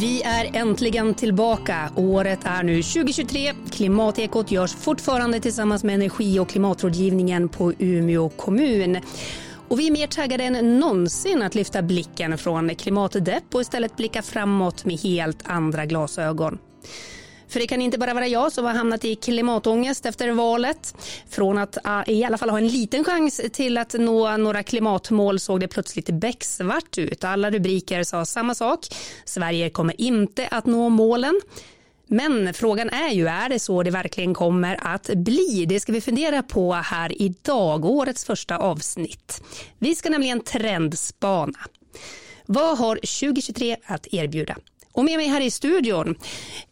Vi är äntligen tillbaka. Året är nu 2023. Klimatekot görs fortfarande tillsammans med energi och klimatrådgivningen på Umeå kommun. Och vi är mer taggade än någonsin att lyfta blicken från klimatdepp och istället blicka framåt med helt andra glasögon. För det kan inte bara vara jag som har hamnat i klimatångest efter valet. Från att ah, i alla fall ha en liten chans till att nå några klimatmål såg det plötsligt becksvart ut. Alla rubriker sa samma sak. Sverige kommer inte att nå målen. Men frågan är ju, är det så det verkligen kommer att bli? Det ska vi fundera på här idag, årets första avsnitt. Vi ska nämligen trendspana. Vad har 2023 att erbjuda? Och med mig här i studion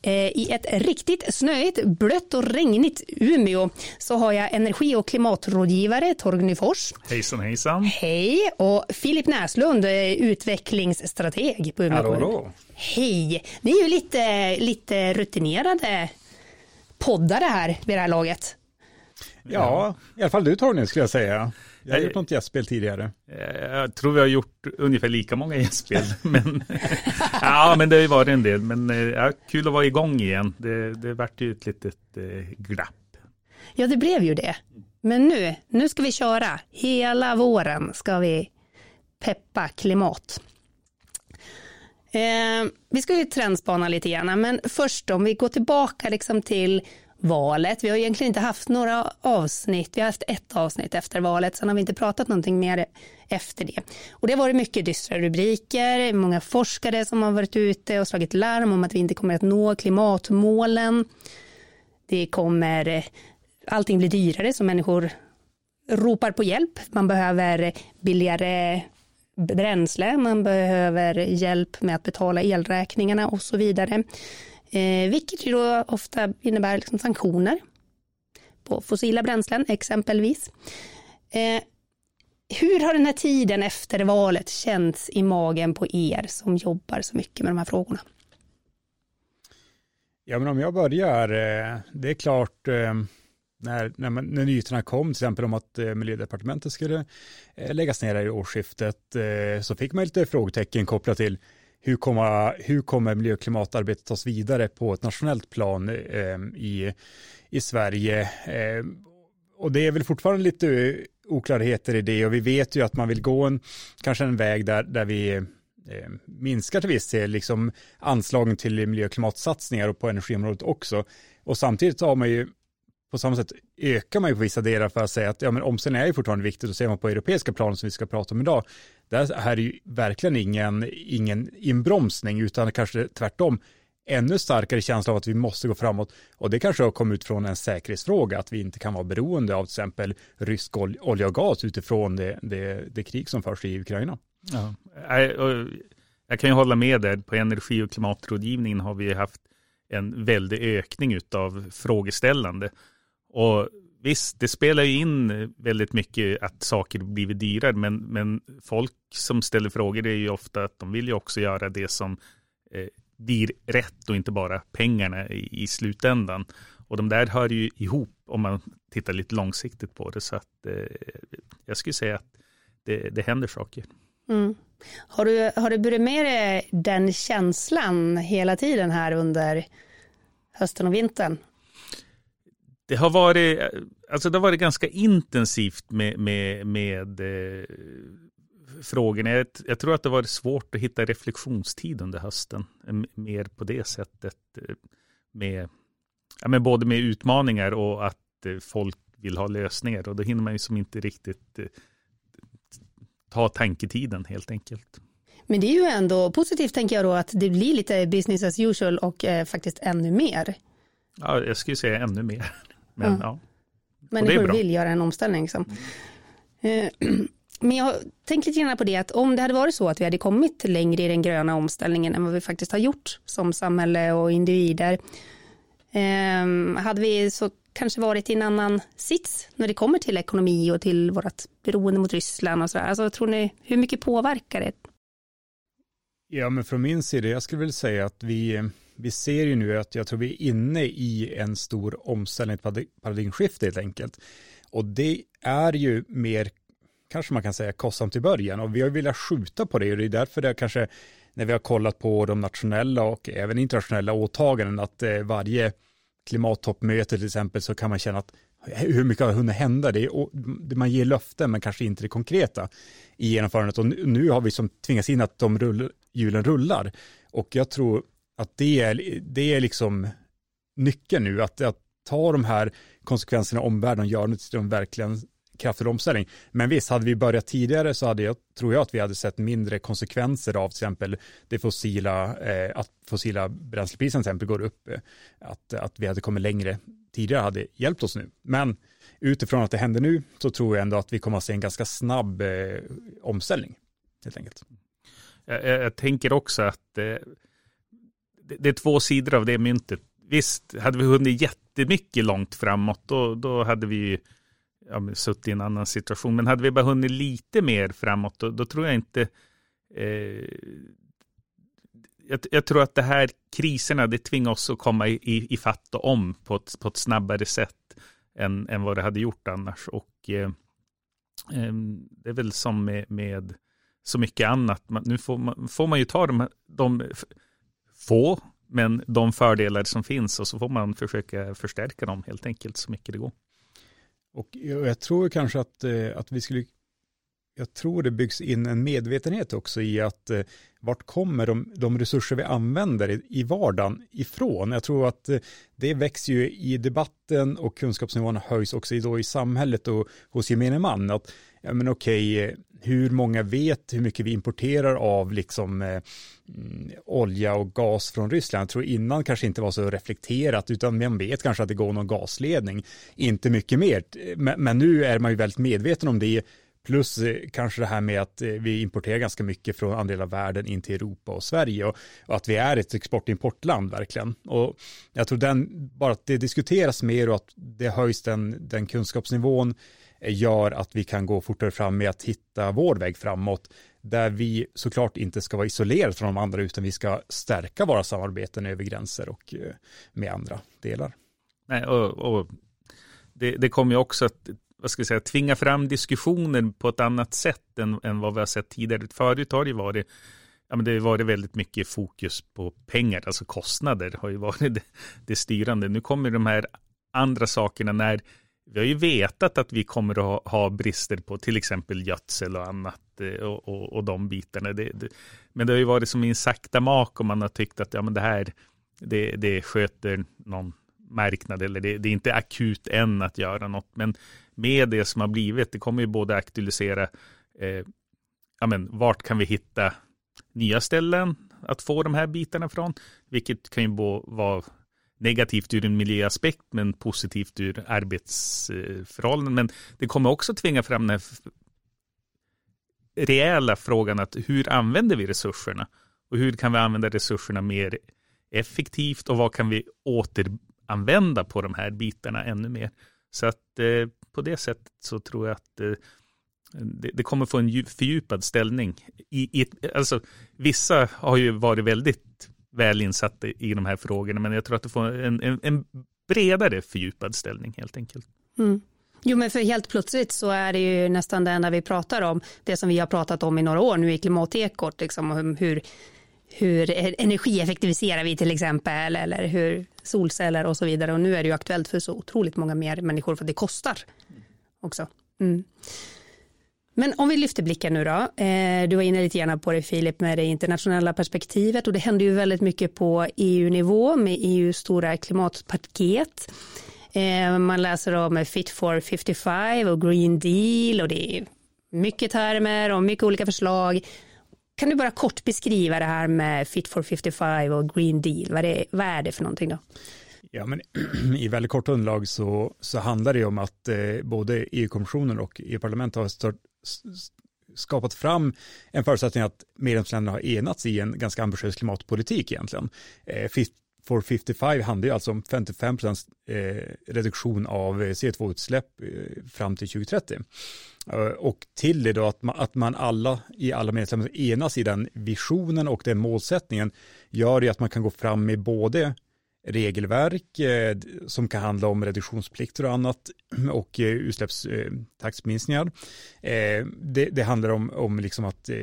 eh, i ett riktigt snöigt, blött och regnigt Umeå så har jag energi och klimatrådgivare Torgny Fors. Hejsan hejsan. Hej och Filip Näslund, eh, utvecklingsstrateg på Umeå hallå, hallå. Hej. Ni är ju lite, lite rutinerade poddare här vid det här laget. Ja, i alla fall du Torgny skulle jag säga. Jag har gjort något gästspel tidigare. Eh, jag tror vi har gjort ungefär lika många gästspel. men, ja, men det har ju varit en del. Men eh, ja, kul att vara igång igen. Det, det vart ju ett litet eh, glapp. Ja, det blev ju det. Men nu, nu ska vi köra. Hela våren ska vi peppa klimat. Eh, vi ska ju trendspana lite grann, men först om vi går tillbaka liksom till valet. Vi har egentligen inte haft några avsnitt. Vi har haft ett avsnitt efter valet. Sen har vi inte pratat någonting mer efter det. Och det har varit mycket dystra rubriker. Många forskare som har varit ute och slagit larm om att vi inte kommer att nå klimatmålen. Det kommer, allting blir dyrare så människor ropar på hjälp. Man behöver billigare bränsle, man behöver hjälp med att betala elräkningarna och så vidare. Eh, vilket ju då ofta innebär liksom sanktioner på fossila bränslen exempelvis. Eh, hur har den här tiden efter valet känts i magen på er som jobbar så mycket med de här frågorna? Ja, men om jag börjar, eh, det är klart, eh, när, när, man, när nyheterna kom, till exempel om att eh, miljödepartementet skulle läggas ner i årsskiftet, så fick man lite frågetecken kopplat till hur kommer, hur kommer miljö och klimatarbetet tas vidare på ett nationellt plan eh, i, i Sverige? Eh, och det är väl fortfarande lite eh, oklarheter i det och vi vet ju att man vill gå en, kanske en väg där, där vi eh, minskar till viss del liksom anslagen till miljö och klimatsatsningar och på energiområdet också. Och samtidigt har man ju på samma sätt ökar man ju på vissa delar för att säga att ja, men omställning är ju fortfarande viktigt och ser man på europeiska plan som vi ska prata om idag, där är det ju verkligen ingen, ingen inbromsning utan kanske tvärtom ännu starkare känsla av att vi måste gå framåt. Och det kanske har kommit ut från en säkerhetsfråga, att vi inte kan vara beroende av till exempel rysk olja och gas utifrån det, det, det krig som förs i Ukraina. Ja, jag kan ju hålla med där, på energi och klimatrådgivningen har vi haft en väldig ökning av frågeställande. Och visst, det spelar ju in väldigt mycket att saker blivit dyrare, men, men folk som ställer frågor är ju ofta att de vill ju också göra det som eh, blir rätt och inte bara pengarna i, i slutändan. Och de där hör ju ihop om man tittar lite långsiktigt på det. Så att eh, jag skulle säga att det, det händer saker. Mm. Har, du, har du burit med dig den känslan hela tiden här under hösten och vintern? Det har varit, alltså det har varit ganska intensivt med, med, med eh, frågorna. Jag, jag, tror att det har varit svårt att hitta reflektionstid under hösten. Mer på det sättet. Eh, med, ja, med både med utmaningar och att eh, folk vill ha lösningar. Och då hinner man ju som inte riktigt eh, ta tanketiden helt enkelt. Men det är ju ändå positivt tänker jag då att det blir lite business as usual och eh, faktiskt ännu mer. Ja, jag skulle säga ännu mer. Men ja. ja. Människor vill göra en omställning. Liksom. Mm. Men jag tänker lite grann på det att om det hade varit så att vi hade kommit längre i den gröna omställningen än vad vi faktiskt har gjort som samhälle och individer. Eh, hade vi så kanske varit i en annan sits när det kommer till ekonomi och till vårt beroende mot Ryssland och sådär. Alltså tror ni, hur mycket påverkar det? Ja, men från min sida, jag skulle väl säga att vi, vi ser ju nu att jag tror vi är inne i en stor omställning, ett paradigmskifte helt enkelt. Och det är ju mer, kanske man kan säga, kostsamt i början och vi har velat skjuta på det och det är därför det kanske när vi har kollat på de nationella och även internationella åtaganden att eh, varje klimattoppmöte till exempel så kan man känna att hur mycket har hunnit hända? Det är, man ger löften men kanske inte det konkreta i genomförandet och nu har vi som tvingats in att de rull, hjulen rullar och jag tror att det är, det är liksom nyckeln nu att, att ta de här konsekvenserna omvärlden gör och göra det till en verkligen kraftfull omställning. Men visst, hade vi börjat tidigare så hade jag, tror jag att vi hade sett mindre konsekvenser av till exempel det fossila, eh, att fossila bränslepriserna till exempel går upp, eh, att, att vi hade kommit längre tidigare hade hjälpt oss nu. Men utifrån att det händer nu så tror jag ändå att vi kommer att se en ganska snabb eh, omställning helt enkelt. Jag, jag, jag tänker också att eh, det, är två sidor av det myntet. Visst, hade vi hunnit jättemycket långt framåt, då, då hade vi ja, suttit i en annan situation. Men hade vi bara hunnit lite mer framåt, då, då tror jag inte... Eh, jag, jag, tror att det här kriserna, det tvingar oss att komma i, i, i fatt och om på ett, på ett snabbare sätt än, än vad det hade gjort annars. Och eh, eh, det är väl som med, med så mycket annat. Man, nu får man, får man ju ta de, de få, men de fördelar som finns och så får man försöka förstärka dem helt enkelt så mycket det går. Och jag tror kanske att, eh, att vi skulle, jag tror det byggs in en medvetenhet också i att eh, vart kommer de, de resurser vi använder i, i vardagen ifrån? Jag tror att eh, det växer ju i debatten och kunskapsnivån höjs också i, då i samhället och hos gemene man. Att, ja men okej, hur många vet hur mycket vi importerar av liksom eh, mm, olja och gas från Ryssland. Jag tror innan kanske inte var så reflekterat utan man vet kanske att det går någon gasledning. Inte mycket mer. Men, men nu är man ju väldigt medveten om det. Plus eh, kanske det här med att eh, vi importerar ganska mycket från andra delar av världen in till Europa och Sverige och, och att vi är ett export-importland verkligen. Och jag tror den, bara att det diskuteras mer och att det höjs den, den kunskapsnivån gör att vi kan gå fortare fram med att hitta vår väg framåt där vi såklart inte ska vara isolerade från de andra utan vi ska stärka våra samarbeten över gränser och eh, med andra delar. Nej, och, och det, det kommer ju också att vad ska jag säga, tvinga fram diskussioner på ett annat sätt än, än vad vi har sett tidigare. Förut har det varit Ja, men det har varit väldigt mycket fokus på pengar, alltså kostnader har ju varit det, det styrande. Nu kommer de här andra sakerna när vi har ju vetat att vi kommer att ha, ha brister på till exempel gödsel och annat eh, och, och, och de bitarna. Det, det, men det har ju varit som en sakta mak och man har tyckt att ja, men det här det, det sköter någon marknad eller det, det, är inte akut än att göra något. Men med det som har blivit, det kommer ju både aktualisera eh, ja, men, vart kan vi hitta nya ställen att få de här bitarna från, vilket kan ju vara negativt ur en miljöaspekt men positivt ur arbetsförhållanden. Men det kommer också tvinga fram den här rejäla frågan att hur använder vi resurserna? Och hur kan vi använda resurserna mer effektivt och vad kan vi återanvända på de här bitarna ännu mer? Så att eh, på det sättet så tror jag att eh, det, det, kommer få en fördjupad ställning. I, i, alltså, vissa har ju varit väldigt väl insatt i de här frågorna. Men jag tror att du får en, en, en bredare fördjupad ställning helt enkelt. Mm. Jo, men för helt plötsligt så är det ju nästan det enda vi pratar om. Det som vi har pratat om i några år nu i klimatekot, liksom hur, hur e- energieffektiviserar vi till exempel, eller hur solceller och så vidare. Och nu är det ju aktuellt för så otroligt många mer människor för det kostar också. Mm. Men om vi lyfter blicken nu då. Eh, du var inne lite gärna på det Filip med det internationella perspektivet och det händer ju väldigt mycket på EU-nivå med EUs stora klimatpaket. Eh, man läser om Fit for 55 och Green Deal och det är mycket termer och mycket olika förslag. Kan du bara kort beskriva det här med Fit for 55 och Green Deal? Vad är det, vad är det för någonting då? Ja, men i väldigt kort underlag så, så handlar det om att eh, både EU-kommissionen och EU-parlamentet har stört, skapat fram en förutsättning att medlemsländerna har enats i en ganska ambitiös klimatpolitik egentligen. Fit for 55 handlar ju alltså om 55 procents eh, reduktion av eh, CO2-utsläpp eh, fram till 2030. Och till det då att man, att man alla i alla medlemsländer enas i den visionen och den målsättningen gör ju att man kan gå fram med både regelverk eh, som kan handla om reduktionsplikter och annat och eh, utsläppstaktsminskningar. Eh, eh, det, det, handlar om, om liksom att, eh,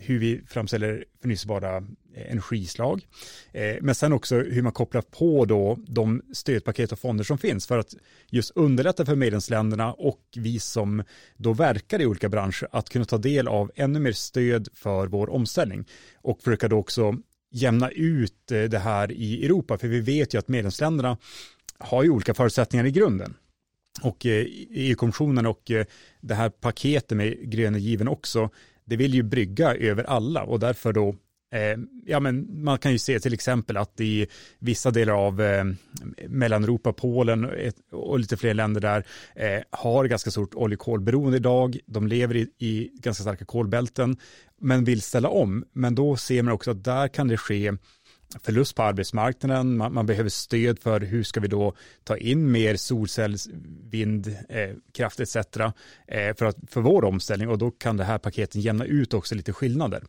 hur vi framställer förnyelsebara eh, energislag. Eh, men sen också hur man kopplar på då de stödpaket och fonder som finns för att just underlätta för medlemsländerna och vi som då verkar i olika branscher att kunna ta del av ännu mer stöd för vår omställning och försöka då också jämna ut eh, det här i Europa, för vi vet ju att medlemsländerna har ju olika förutsättningar i grunden. Och eh, EU-kommissionen och eh, det här paketet med gröna given också, det vill ju brygga över alla och därför då Eh, ja, men man kan ju se till exempel att i vissa delar av eh, Mellaneuropa, Polen och lite fler länder där eh, har ganska stort oljekolberoende idag. De lever i, i ganska starka kolbälten men vill ställa om. Men då ser man också att där kan det ske förlust på arbetsmarknaden, man, man, behöver stöd för hur ska vi då ta in mer solcells, vind, eh, etc. Eh, för, att, för vår omställning och då kan det här paketen jämna ut också lite skillnader.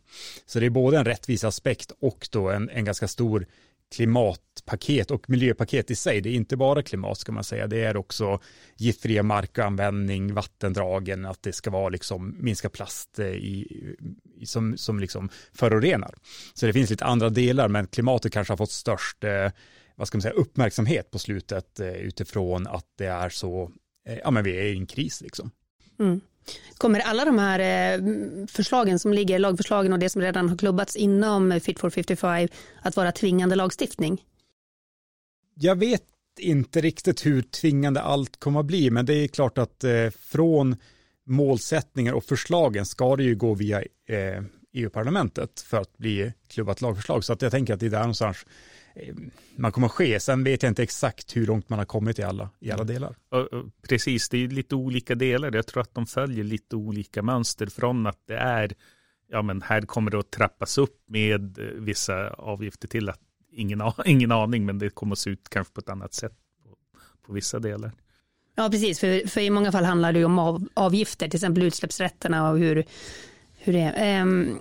Så det är både en rättvis aspekt och då en, en ganska stor klimatpaket och miljöpaket i sig. Det är inte bara klimat ska man säga, det är också giftfria markanvändning, vattendragen, att det ska vara liksom minska plast eh, i, som, som liksom förorenar. Så det finns lite andra delar, men klimatet kanske har fått störst eh, vad ska man säga, uppmärksamhet på slutet eh, utifrån att det är så, ja men vi är i en kris liksom. Mm. Kommer alla de här eh, förslagen som ligger, lagförslagen och det som redan har klubbats inom Fit for 55 att vara tvingande lagstiftning? Jag vet inte riktigt hur tvingande allt kommer att bli, men det är klart att eh, från målsättningar och förslagen ska det ju gå via eh, e EU-parlamentet för att bli klubbat lagförslag. Så att jag tänker att det är där någonstans man kommer att ske. Sen vet jag inte exakt hur långt man har kommit i alla, i alla delar. Precis, det är lite olika delar. Jag tror att de följer lite olika mönster från att det är, ja men här kommer det att trappas upp med eh, vissa avgifter till att ingen, ingen aning, men det kommer att se ut kanske på ett annat sätt på, på vissa delar. Ja, precis, för, för i många fall handlar det ju om av, avgifter, till exempel utsläppsrätterna och hur, hur det är. Um,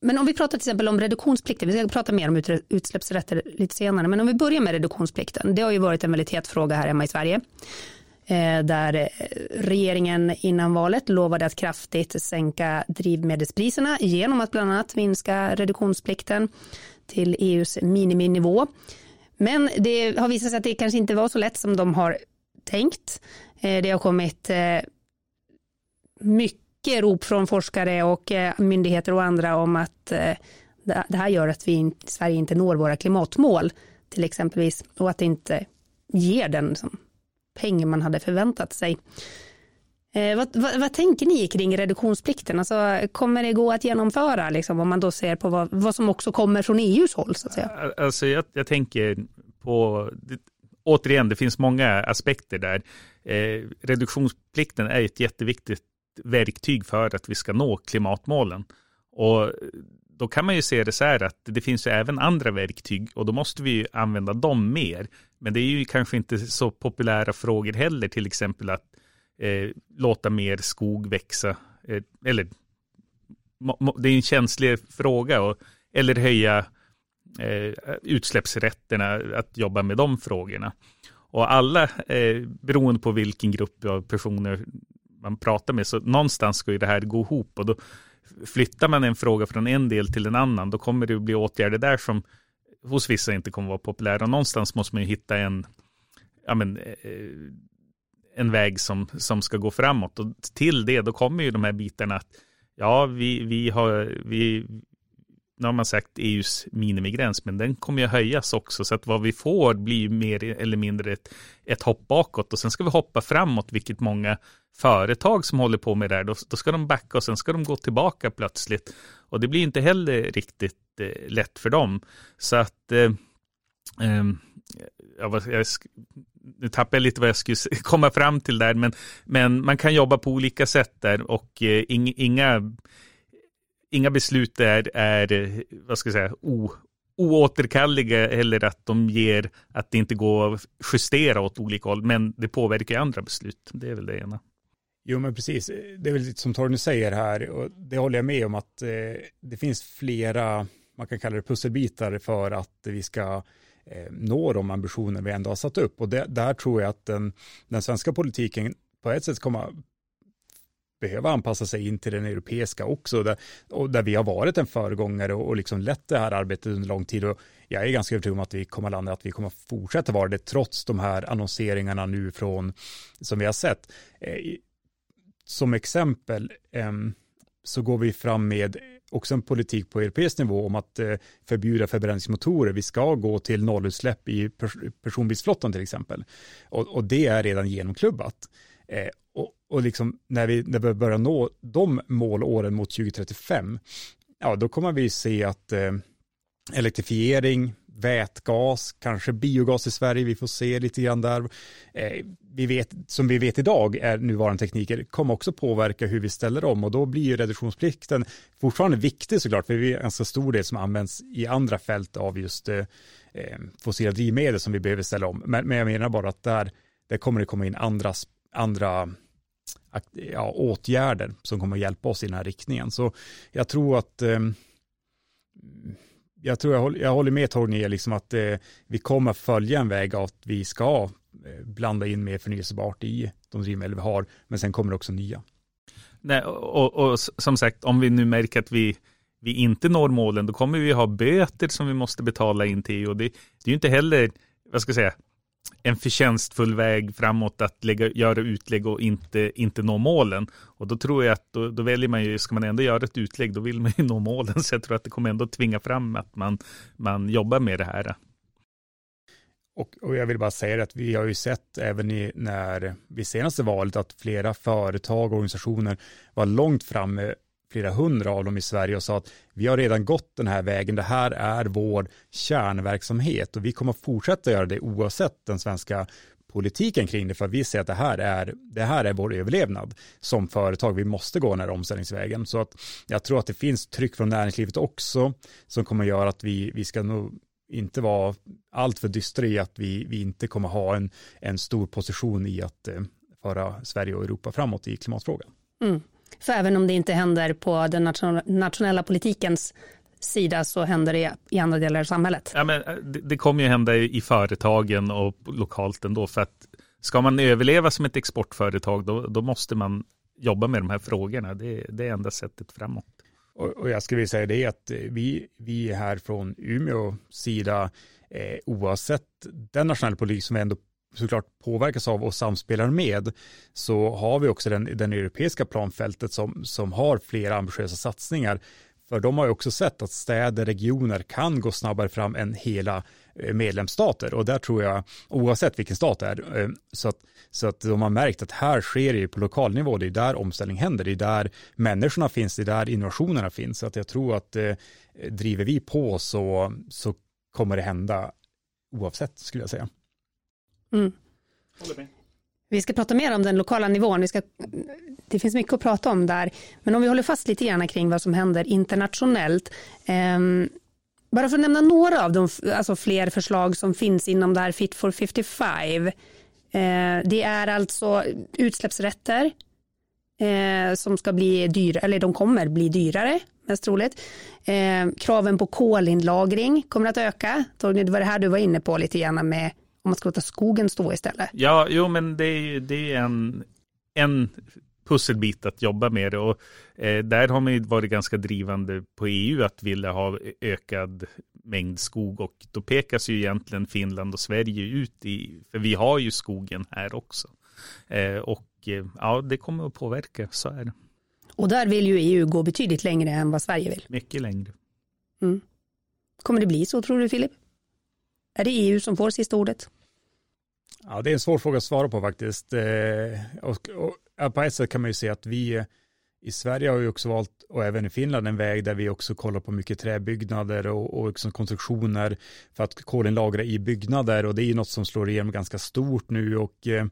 men om vi pratar till exempel om reduktionsplikten, vi ska prata mer om utsläppsrätter lite senare, men om vi börjar med reduktionsplikten. Det har ju varit en väldigt het fråga här hemma i Sverige. Eh, där eh, regeringen innan valet lovade att kraftigt sänka drivmedelspriserna genom att bland annat minska reduktionsplikten till EUs miniminivå. Men det har visat sig att det kanske inte var så lätt som de har tänkt. Eh, det har kommit mycket mycket rop från forskare och eh, myndigheter och andra om att eh, det här gör att vi i Sverige inte når våra klimatmål till exempelvis och att det inte ger den som peng man hade förväntat sig. Eh, vad, vad, vad, tänker ni kring reduktionsplikten? Alltså, kommer det gå att genomföra liksom, om man då ser på vad, vad som också kommer från EUs håll? Så att säga? Alltså, jag, jag tänker på, det, återigen, det finns många aspekter där. Eh, reduktionsplikten är ett jätteviktigt verktyg för att vi ska nå klimatmålen. Och då kan man ju se det så här att det finns ju även andra verktyg och då måste vi ju använda dem mer. Men det är ju kanske inte så populära frågor heller, till exempel att eh, låta mer skog växa. Eh, eller det är en känslig fråga, och, eller höja eh, utsläppsrätterna, att jobba med de frågorna. Och alla, eh, beroende på vilken grupp av personer man pratar med. Så någonstans ska ju det här gå ihop och då flyttar man en fråga från en del till en annan, då kommer det att bli åtgärder där som hos vissa inte kommer vara populära. Och någonstans måste man ju hitta en, ja men, eh, en väg som, som ska gå framåt. Och till det, då kommer ju de här bitarna att ja, vi, vi, har, vi, nu har man sagt EUs minimigräns, men den kommer ju höjas också, så att vad vi får blir mer eller mindre ett, ett hopp bakåt och sen ska vi hoppa framåt, vilket många företag som håller på med det här, då, då ska de backa och sen ska de gå tillbaka plötsligt. Och det blir inte heller riktigt eh, lätt för dem. Så att eh, eh, jag, jag, nu tappar jag lite vad jag skulle komma fram till där, men, men man kan jobba på olika sätt där och eh, inga inga beslut är, är vad ska jag säga, o, oåterkalleliga eller att de ger att det inte går att justera åt olika håll, men det påverkar ju andra beslut. Det är väl det ena. Jo, men precis. Det är väl lite som Torgny säger här, och det håller jag med om att eh, det finns flera, man kan kalla det pusselbitar för att vi ska eh, nå de ambitioner vi ändå har satt upp. Och det, där tror jag att den, den svenska politiken på ett sätt kommer behöva anpassa sig in till den europeiska också, där, och där vi har varit en föregångare och, och liksom lett det här arbetet under lång tid. Och jag är ganska övertygad om att vi kommer landa, att vi kommer fortsätta vara det trots de här annonseringarna nu från, som vi har sett. Eh, som exempel eh, så går vi fram med också en politik på europeisk nivå om att eh, förbjuda förbränningsmotorer. Vi ska gå till nollutsläpp i pers personbilsflottan till exempel. Och, och, det är redan genomklubbat. Eh, och, och liksom när vi, när vi börjar nå de målåren mot 2035, ja då kommer vi se att eh, elektrifiering, vätgas, kanske biogas i Sverige, vi får se lite grann där. Eh, vi vet, som vi vet idag är nuvarande tekniker, kommer också påverka hur vi ställer om och då blir ju reduktionsplikten fortfarande viktig såklart, för vi är en ganska stor del som används i andra fält av just eh, eh fossila drivmedel som vi behöver ställa om. Men, men jag menar bara att där, där kommer det komma in andra, andra ja, åtgärder som kommer att hjälpa oss i den här riktningen. Så jag tror att eh, jag tror jag håller, jag håller med Torgny, liksom att eh, vi kommer följa en väg att vi ska eh, blanda in mer förnyelsebart i de drivmedel vi har, men sen kommer det också nya. Nej, och, och, som sagt, om vi nu märker att vi, vi inte når målen, då kommer vi ha böter som vi måste betala in till. Och det, det är ju inte heller, vad ska jag säga, en förtjänstfull väg framåt att lägga, göra utlägg och inte, inte nå målen. Och då tror jag att då, då, väljer man ju, ska man ändå göra ett utlägg, då vill man ju nå målen. Så jag tror att det kommer ändå tvinga fram att man, man jobbar med det här. Och, och, jag vill bara säga att vi har ju sett även i, när vid senaste valet att flera företag och organisationer var långt framme flera hundra av dem i Sverige och sa att vi har redan gått den här vägen, det här är vår kärnverksamhet och vi kommer fortsätta göra det oavsett den svenska politiken kring det för vi ser att det här är, det här är vår överlevnad som företag. Vi måste gå den här omställningsvägen. Så att jag tror att det finns tryck från näringslivet också som kommer att göra att vi, vi ska nog inte vara alltför dystra i att vi, vi inte kommer ha en, en stor position i att eh, föra Sverige och Europa framåt i klimatfrågan. Mm. För även om det inte händer på den nationella politikens sida så händer det i andra delar av samhället. Ja, men eh, det, det kommer ju hända i företagen och lokalt ändå. För att ska man överleva som ett exportföretag då, då måste man jobba med de här frågorna. Det, det är enda sättet framåt. Och, och jag skulle vilja säga det att vi, vi här från Umeå sida eh, oavsett den nationella politik som vi ändå såklart påverkas av och samspelar med så har vi också den, den europeiska planfältet som, som har flera ambitiösa satsningar. För de har ju också sett att städer, regioner kan gå snabbare fram än hela eh, medlemsstater. Och där tror jag, oavsett vilken stat det är, eh, så att, så att de har märkt att här sker det ju på lokal nivå, det är där omställning händer, det är där människorna finns, det är där innovationerna finns, så att jag tror att eh, driver vi på så, så kommer det hända oavsett skulle jag säga. Mm. Vi ska prata mer om den lokala nivån. Vi ska, det finns mycket att prata om där. Men om vi håller fast lite grann kring vad som händer internationellt. Eh, bara för att nämna några av de alltså fler förslag som finns inom det här Fit for 55. Eh, det är alltså utsläppsrätter eh, som ska bli dyrare, eller de kommer bli dyrare mest troligt. Eh, kraven på kolinlagring kommer att öka. Torgny, det var det här du var inne på lite grann med om man ska låta skogen stå istället. Ja, jo, men det är, det är en, en pusselbit att jobba med det. Och, eh, där har man ju varit ganska drivande på EU att vilja ha ökad mängd skog och då pekas ju egentligen Finland och Sverige ut i, för vi har ju skogen här också. Eh, och eh, ja, det kommer att påverka, så är det. Och där vill ju EU gå betydligt längre än vad Sverige vill. Mycket längre. Mm. Kommer det bli så tror du Filip? Är det EU som får sista ordet? Ja, det är en svår fråga att svara på faktiskt. Eh, och, och, på ett sätt kan man ju se att vi eh, i Sverige har ju också valt, och även i Finland, en väg där vi också kollar på mycket träbyggnader och, och liksom konstruktioner för att kolinlagra i byggnader och det är ju något som slår igenom ganska stort nu och eh,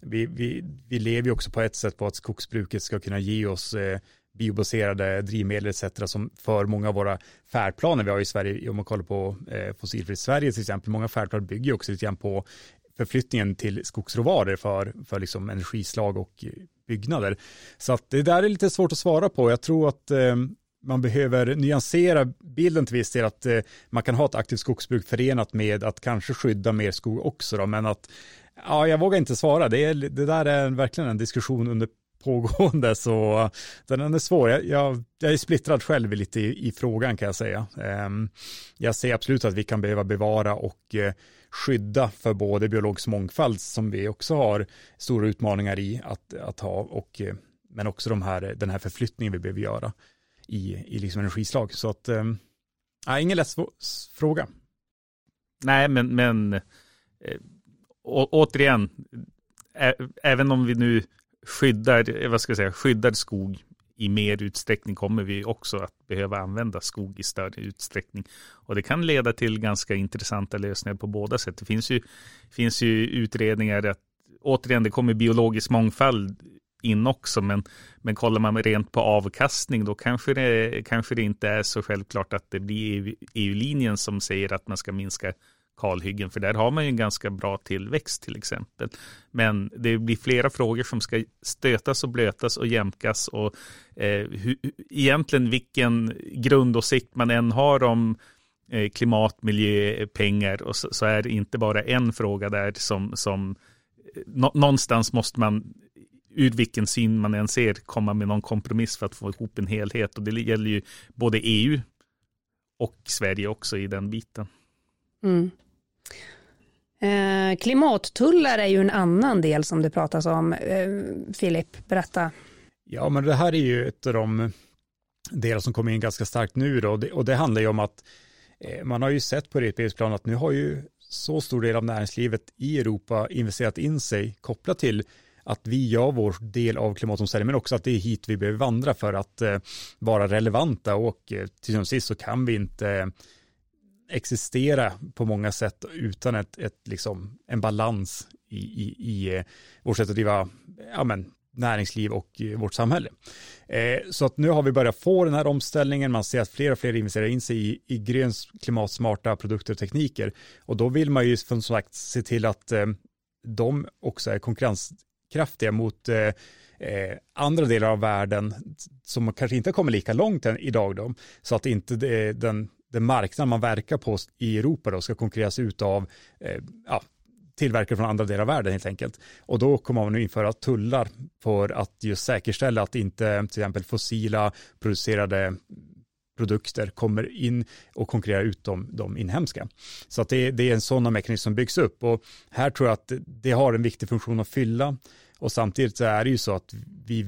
vi, vi, vi lever ju också på ett sätt på att skogsbruket ska kunna ge oss eh, biobaserade drivmedel etc. som för många av våra färdplaner vi har i Sverige, om man kollar på eh, fossilfritt Sverige till exempel, många färdplaner bygger också lite grann på förflyttningen till skogsråvaror för, för liksom energislag och eh, byggnader. Så att det där är lite svårt att svara på. Jag tror att eh, man behöver nyansera bilden till viss del att eh, man kan ha ett aktivt skogsbruk förenat med att kanske skydda mer skog också då, men att ja, jag vågar inte svara. Det, är, det där är verkligen en diskussion under pågående så den är svår. Jag, jag, jag är splittrad själv lite i, i, frågan kan jag säga. Ehm, jag ser absolut att vi kan behöva bevara och eh, skydda för både biologisk mångfald som vi också har stora utmaningar i att, att ha och eh, men också de här, den här förflyttningen vi behöver göra i, i liksom energislag. Så att, äh, ingen lätt fråga. Nej, men, men äh, å, återigen, ä, även om vi nu skyddar, eh, vad ska jag säga, skyddad skog i mer utsträckning kommer vi också att behöva använda skog i större utsträckning. Och det kan leda till ganska intressanta lösningar på båda sätt. Det finns ju, finns ju utredningar att återigen, det kommer biologisk mångfald in också, men, men kollar man rent på avkastning då kanske det, kanske det inte är så självklart att det blir EU-linjen e som säger att man ska minska kalhyggen, för där har man ju en ganska bra tillväxt till exempel. Men det blir flera frågor som ska stötas och blötas och jämkas och eh, hur, egentligen vilken grundåsikt man än har om eh, klimat, miljö, pengar och så, så, är det inte bara en fråga där som, som eh, nå, någonstans måste man ur vilken syn man än ser komma med någon kompromiss för att få ihop en helhet och det gäller ju både EU och Sverige också i den biten. Mm. Eh, klimattullar är ju en annan del som det pratas om. Eh, Filip, berätta. Ja, men det här är ju ett av de delar som kommer in ganska starkt nu då, och det, och det handlar ju om att eh, man har ju sett på europeisk plan att nu har ju så stor del av näringslivet i Europa investerat in sig kopplat till att vi gör vår del av klimatomställningen, men också att det är hit vi behöver vandra för att eh, vara relevanta och eh, till sist så kan vi inte existera på många sätt utan ett, ett, liksom, en balans i, i, i eh, vårt sätt att driva ja, men, näringsliv och eh, vårt samhälle. Eh, så att nu har vi börjat få den här omställningen, man ser att fler och fler investerar in sig i, i gröns klimatsmarta produkter och tekniker. Och då vill man ju som sagt se till att eh, de också är konkurrenskraftiga mot eh, Eh, andra delar av världen som kanske inte kommer lika långt än idag då, så att inte det, den den marknad man verkar på i Europa då ska konkurreras ut av eh, ja, tillverkare från andra delar av världen helt enkelt. Och då kommer man nu införa tullar för att just säkerställa att inte till exempel fossila producerade produkter kommer in och konkurrerar ut de, de inhemska. Så att det, det är en sån mekanism som byggs upp och här tror jag att det har en viktig funktion att fylla och samtidigt så är det ju så att vi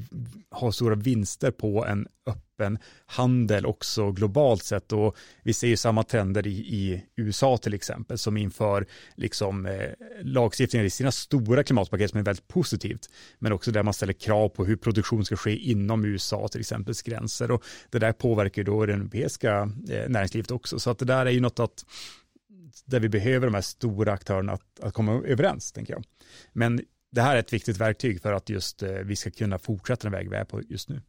har stora vinster på en öppen handel också globalt sett. Och vi ser ju samma trender i, i USA till exempel som inför liksom eh, lagstiftningar i sina stora klimatpaket som är väldigt positivt. Men också där man ställer krav på hur produktion ska ske inom USA till exempel gränser. Och det där påverkar ju då det europeiska eh, näringslivet också. Så att det där är ju något att där vi behöver de här stora aktörerna att, att komma överens tänker jag. Men det här är ett viktigt verktyg för att just eh, vi ska kunna fortsätta den väg vi är på just nu.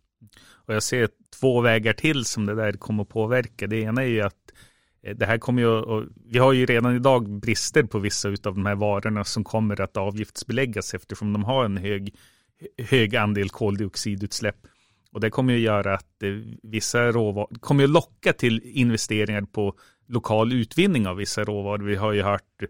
Och jag ser två vägar till som det där kommer att påverka. Det ena är ju att eh, det här kommer ju, vi har ju redan idag brister på vissa av de här varorna som kommer att avgiftsbeläggas eftersom de har en hög, hög andel koldioxidutsläpp. Och det kommer ju göra att eh, vissa råvaror, kommer ju locka till investeringar på lokal utvinning av vissa råvaror. Vi har ju hört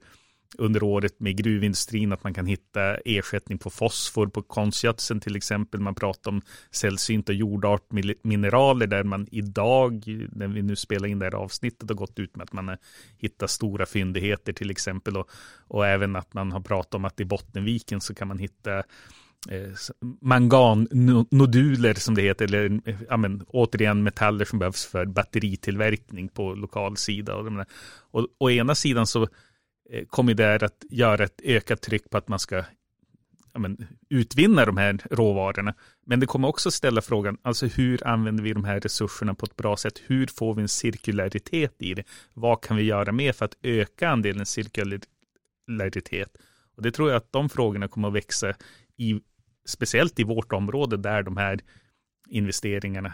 under året med gruvindustrin, att man kan hitta ersättning på fosfor på konstgödseln till exempel. Man pratar om sällsynta jordartmineraler där man idag, när vi nu spelar in det här avsnittet, har gått ut med att man har hittat stora fyndigheter till exempel och, och även att man har pratat om att i Bottenviken så kan man hitta eh, mangannoduler som det heter, eller ja, men, återigen metaller som behövs för batteritillverkning på lokal sida. Och, och, å ena sidan så Eh, kommer där att göra ett ökat tryck på att man ska ja, men, utvinna de här råvarorna. Men det kommer också ställa frågan, alltså hur använder vi de här resurserna på ett bra sätt? Hur får vi en cirkularitet i det? Vad kan vi göra mer för att öka andelen cirkularitet? Och det tror jag att de frågorna kommer att växa i, speciellt i vårt område där de här investeringarna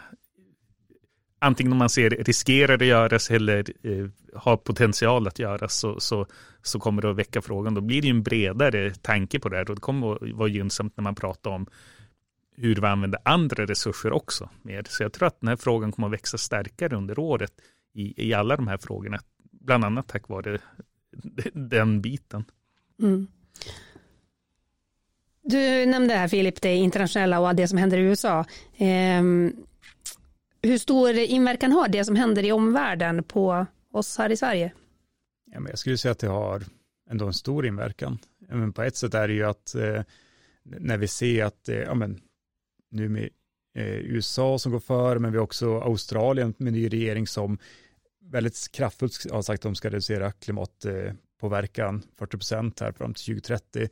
antingen om man ser riskerar att göras eller eh, har potential att göras så, så, så kommer det att väcka frågan. Då blir det ju en bredare tanke på det här och det kommer att vara gynnsamt när man pratar om hur vi använder andra resurser också mer. Så jag tror att den här frågan kommer att växa starkare under året i, i alla de här frågorna, bland annat tack vare den biten. Mm. Du nämnde här Filip, det internationella och det som händer i USA. Eh, hur stor inverkan har det som händer i omvärlden på oss här i Sverige? Ja, men jag skulle säga att det har ändå en stor inverkan. Men på ett sätt är det ju att eh, när vi ser att, eh, ja men nu med eh, USA som går före, men vi har också Australien med ny regering som väldigt kraftfullt har sagt att de ska reducera klimatpåverkan 40 procent här fram till 2030.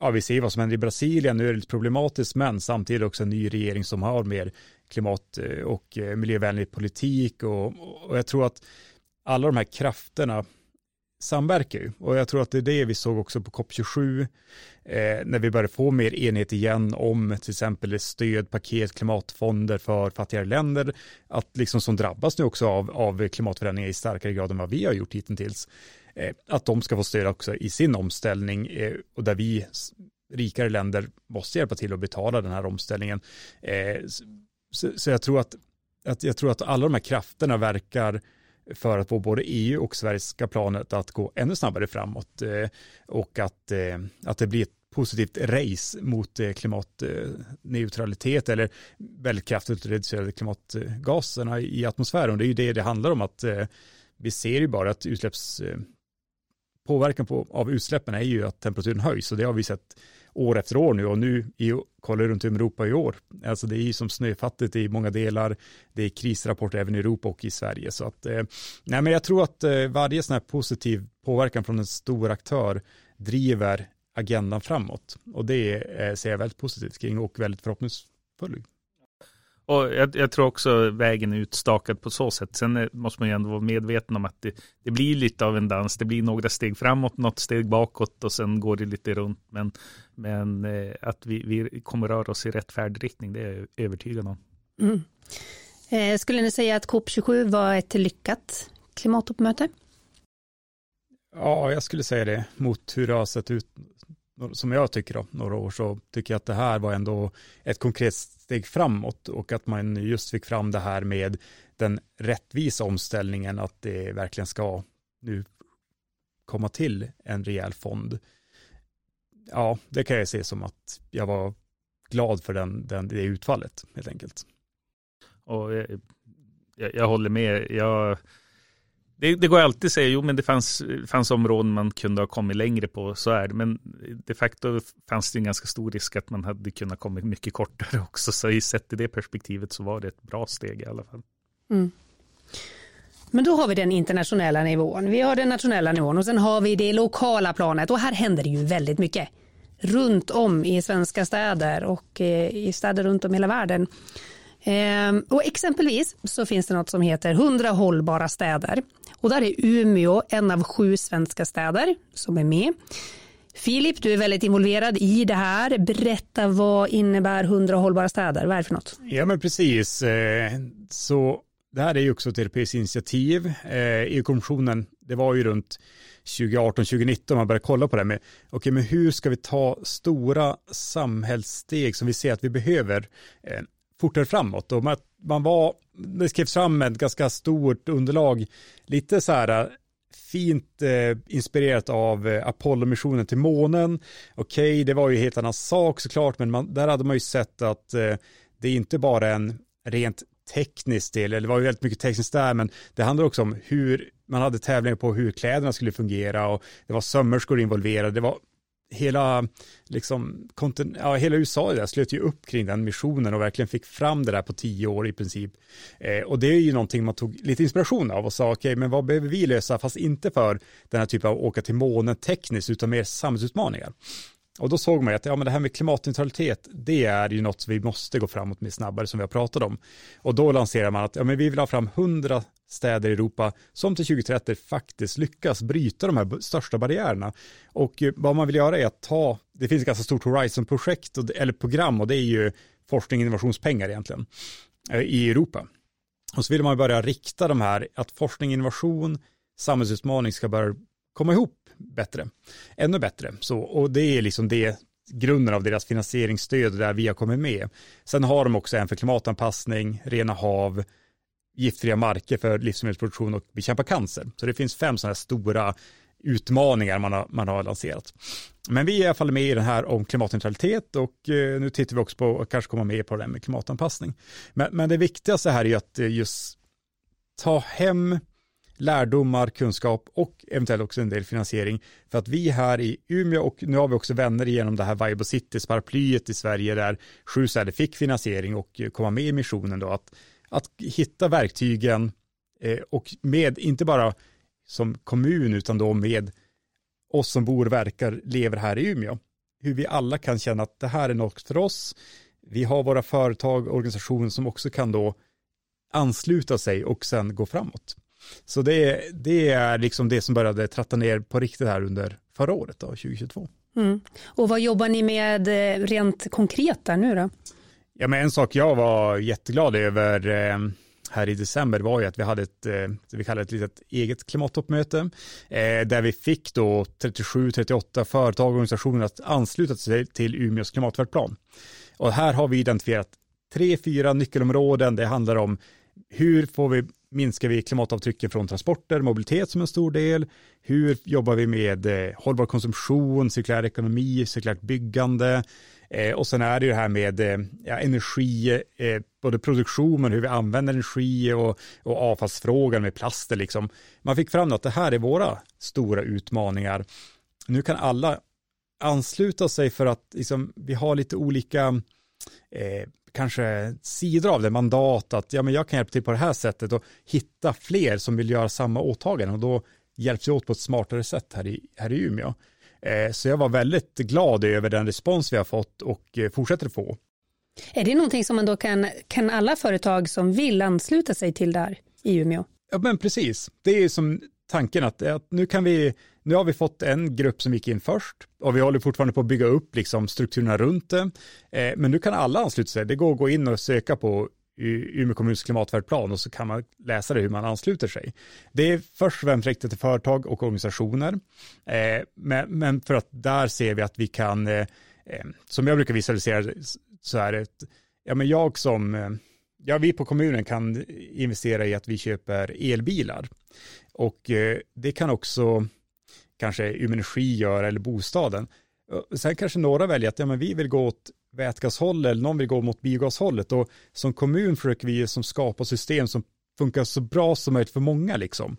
Ja, vi ser vad som händer i Brasilien, nu är det lite problematiskt, men samtidigt också en ny regering som har mer klimat eh, och eh, miljövänlig politik. Och, och jag tror att alla de här krafterna samverkar ju. Och jag tror att det är det vi såg också på COP27, eh, när vi började få mer enhet igen om till exempel stödpaket, klimatfonder för fattigare länder, att liksom som drabbas nu också av, av klimatförändringar i starkare grad än vad vi har gjort hittills, Eh, att de ska få stöd också i sin omställning eh, och där vi rikare länder måste hjälpa till att betala den här omställningen. Eh, så, jag tror att, att jag tror att alla de här krafterna verkar för att få både EU och svenska planet att gå ännu snabbare framåt och att, att det blir ett positivt race mot klimatneutralitet eller väldigt kraftigt reducerade klimatgaserna i atmosfären. Det är ju det det handlar om att vi ser ju bara att utsläpps påverkan på, av utsläppen är ju att temperaturen höjs och det har vi sett år efter år nu och nu i, kollar runt om Europa i år. Alltså det är ju som snöfattigt i många delar. Det är krisrapporter även i Europa och i Sverige. Så att, eh, nej men jag tror att eh, varje sån här positiv påverkan från en stor aktör driver agendan framåt. Och det eh, ser jag väldigt positivt kring och väldigt förhoppningsfull. Och jag, jag, tror också vägen är utstakad på så sätt. Sen måste man ju ändå vara medveten om att det, det, blir lite av en dans. Det blir några steg framåt, något steg bakåt och sen går det lite runt. Men, men eh, att vi, vi kommer röra oss i rätt färdriktning, det är jag övertygad om. Mm. Eh, skulle ni säga att COP27 var ett lyckat klimattoppmöte? Ja, jag skulle säga det mot hur det har sett ut som jag tycker då, några år så tycker jag att det här var ändå ett konkret steg framåt och att man just fick fram det här med den rättvisa omställningen att det verkligen ska nu komma till en rejäl fond. Ja, det kan jag se som att jag var glad för den, den, det utfallet helt enkelt. Och jag, jag, jag håller med. Jag det, det, går alltid att säga, jo men det fanns, fanns områden man kunde ha kommit längre på, så är det. Men de facto fanns det en ganska stor risk att man hade kunnat komma mycket kortare också. Så i sett i det perspektivet så var det ett bra steg i alla fall. Mm. Men då har vi den internationella nivån, vi har den nationella nivån och sen har vi det lokala planet och här händer det ju väldigt mycket. Runt om i svenska städer och eh, i städer runt om i hela världen. Ehm, och exempelvis så finns det något som heter 100 hållbara städer. Och där är Umeå en av sju svenska städer som är med. Filip, du är väldigt involverad i det här. Berätta vad innebär 100 hållbara städer? Vad är det för något? Ja, men precis. Eh, så det här är ju också ett europeiskt initiativ. Eh, EU-kommissionen, det var ju runt 2018-2019 man började kolla på det med, okej, okay, men hur ska vi ta stora samhällssteg som vi ser att vi behöver eh, fortare framåt. Och man var, det skrevs fram ett ganska stort underlag, lite så här äh, fint eh, inspirerat av eh, Apollo-missionen till månen. Okej, okay, det var ju helt annan sak såklart, men man, där hade man ju sett att eh, det är inte bara en rent teknisk del, eller det var ju väldigt mycket tekniskt där, men det handlar också om hur man hade tävlingar på hur kläderna skulle fungera och det var sömmerskor involverade, det var hela, liksom, ja, hela USA där slöt ju upp kring den missionen och verkligen fick fram det där på tio år i princip. Eh, och det är ju någonting man tog lite inspiration av och sa, okej, okay, men vad behöver vi lösa, fast inte för den här typen av åka till månen tekniskt, utan mer samhällsutmaningar. Och då såg man ju att ja, men det här med klimatneutralitet, det är ju något vi måste gå framåt med snabbare som vi har pratat om. Och då lanserar man att ja, men vi vill ha fram 100 städer i Europa som till 2030 faktiskt lyckas bryta de här största barriärerna. Och eh, vad man vill göra är att ta, det finns ett ganska stort Horizon-projekt eller program och det är ju forskning och innovationspengar egentligen eh, i Europa. Och så vill man börja rikta de här, att forskning, innovation, samhällsutmaning ska börja komma ihop bättre, ännu bättre. Så, och det är liksom det grunden av deras finansieringsstöd där vi har kommit med. Sen har de också en för klimatanpassning, rena hav, giftfria marker för livsmedelsproduktion och bekämpa cancer. Så det finns fem sådana här stora utmaningar man har, man har lanserat. Men vi är i alla fall med i den här om klimatneutralitet och eh, nu tittar vi också på att kanske komma med på det med klimatanpassning. Men, men det viktigaste här är ju att eh, just ta hem lärdomar, kunskap och eventuellt också en del finansiering. För att vi här i Umeå och nu har vi också vänner genom det här Viable Cities paraplyet i Sverige där sju städer fick finansiering och komma med i missionen då att, att hitta verktygen eh, och med, inte bara som kommun utan då med oss som bor, verkar, lever här i Umeå. Hur vi alla kan känna att det här är något för oss. Vi har våra företag och organisationer som också kan då ansluta sig och sen gå framåt. Så det, det är liksom det som började tratta ner på riktigt här under förra året, då, 2022. Mm. Och vad jobbar ni med eh, rent konkret där nu då? Ja, men en sak jag var jätteglad över eh, här i december var ju att vi hade ett, eh, vi kallar ett litet eget klimattoppmöte, där vi fick då 37-38 företag och organisationer att ansluta sig till Umeås klimatfärdplan. Och här har vi identifierat tre, fyra nyckelområden. Det handlar om hur får vi minskar vi klimatavtrycken från transporter, mobilitet som en stor del. Hur jobbar vi med eh, hållbar konsumtion, cirkulär ekonomi, cirkulärt byggande. Eh, och sen är det ju det här med eh, ja, energi, eh, både produktion men hur vi använder energi och, och avfallsfrågan med plaster liksom. Man fick fram att det här är våra stora utmaningar. Nu kan alla ansluta sig för att liksom, vi har lite olika eh, kanske sidor av det, mandat att ja, men jag kan hjälpa till på det här sättet och hitta fler som vill göra samma åtagande och då hjälps vi åt på ett smartare sätt här i, här i Umeå. Eh, så jag var väldigt glad över den respons vi har fått och eh, fortsätter få. Är det någonting som man då kan, kan alla företag som vill ansluta sig till där i Umeå? Ja men precis, det är som tanken att, att nu kan vi, nu har vi fått en grupp som gick in först och vi håller fortfarande på att bygga upp liksom strukturerna runt det. Eh, men nu kan alla ansluta sig, det går att gå in och söka på Umeå kommuns klimatfärdplan och så kan man läsa det hur man ansluter sig. Det är först och främst riktat till företag och organisationer, eh, men, men, för att där ser vi att vi kan, eh, eh som jag brukar visualisera så är det, ja men jag som, eh, ja vi på kommunen kan investera i att vi köper elbilar och eh, det kan också kanske Umeå Energi gör eller bostaden. Eh, sen kanske några väljer att ja, men vi vill gå åt vätgashållet eller någon vill gå mot biogashållet och som kommun försöker vi som skapa system som funkar så bra som möjligt för många liksom.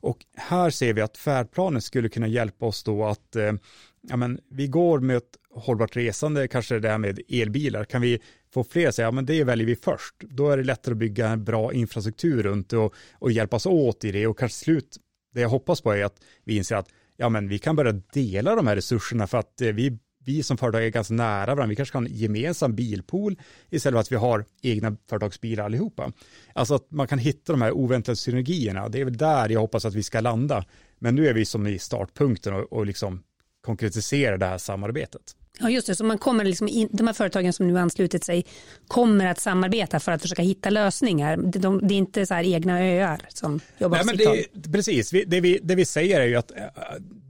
Och här ser vi att färdplanen skulle kunna hjälpa oss då att eh, ja, men vi går med ett hållbart resande, kanske det här med elbilar, kan vi få fler att säga, ja men det väljer vi först. Då är det lättare att bygga en bra infrastruktur runt det och, och hjälpas åt i det och kanske slut, det jag hoppas på är att vi inser att ja men vi kan börja dela de här resurserna för att eh, vi vi som företag är ganska nära varandra. Vi kanske kan ha en gemensam bilpool istället för att vi har egna företagsbilar allihopa. Alltså att man kan hitta de här oväntade synergierna. Det är väl där jag hoppas att vi ska landa. Men nu är vi som i startpunkten och, och liksom konkretisera det här samarbetet. Ja just det, så man kommer liksom in, de här företagen som nu anslutit sig kommer att samarbeta för att försöka hitta lösningar. De, det är inte så här egna öar som jobbar Nej, men det, Precis, det vi, det vi säger är ju att äh,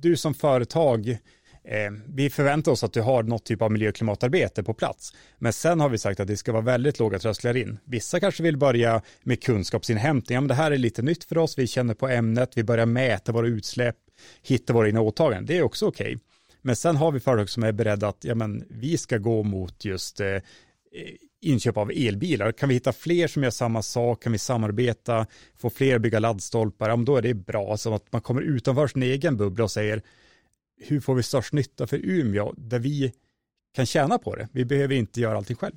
du som företag Eh, vi förväntar oss att du har något typ av miljö och klimatarbete på plats. Men sen har vi sagt att det ska vara väldigt låga trösklar in. Vissa kanske vill börja med kunskapsinhämtning. Ja, men det här är lite nytt för oss, vi känner på ämnet, vi börjar mäta våra utsläpp, hitta våra egna åtaganden. Det är också okej. Okay. Men sen har vi företag som är beredda att ja, men vi ska gå mot just eh, inköp av elbilar. Kan vi hitta fler som gör samma sak? Kan vi samarbeta? Få fler att bygga laddstolpar? Ja, men då är det bra. Så att man kommer utanför sin egen bubbla och säger hur får vi störst nytta för Umeå där vi kan tjäna på det. Vi behöver inte göra allting själv.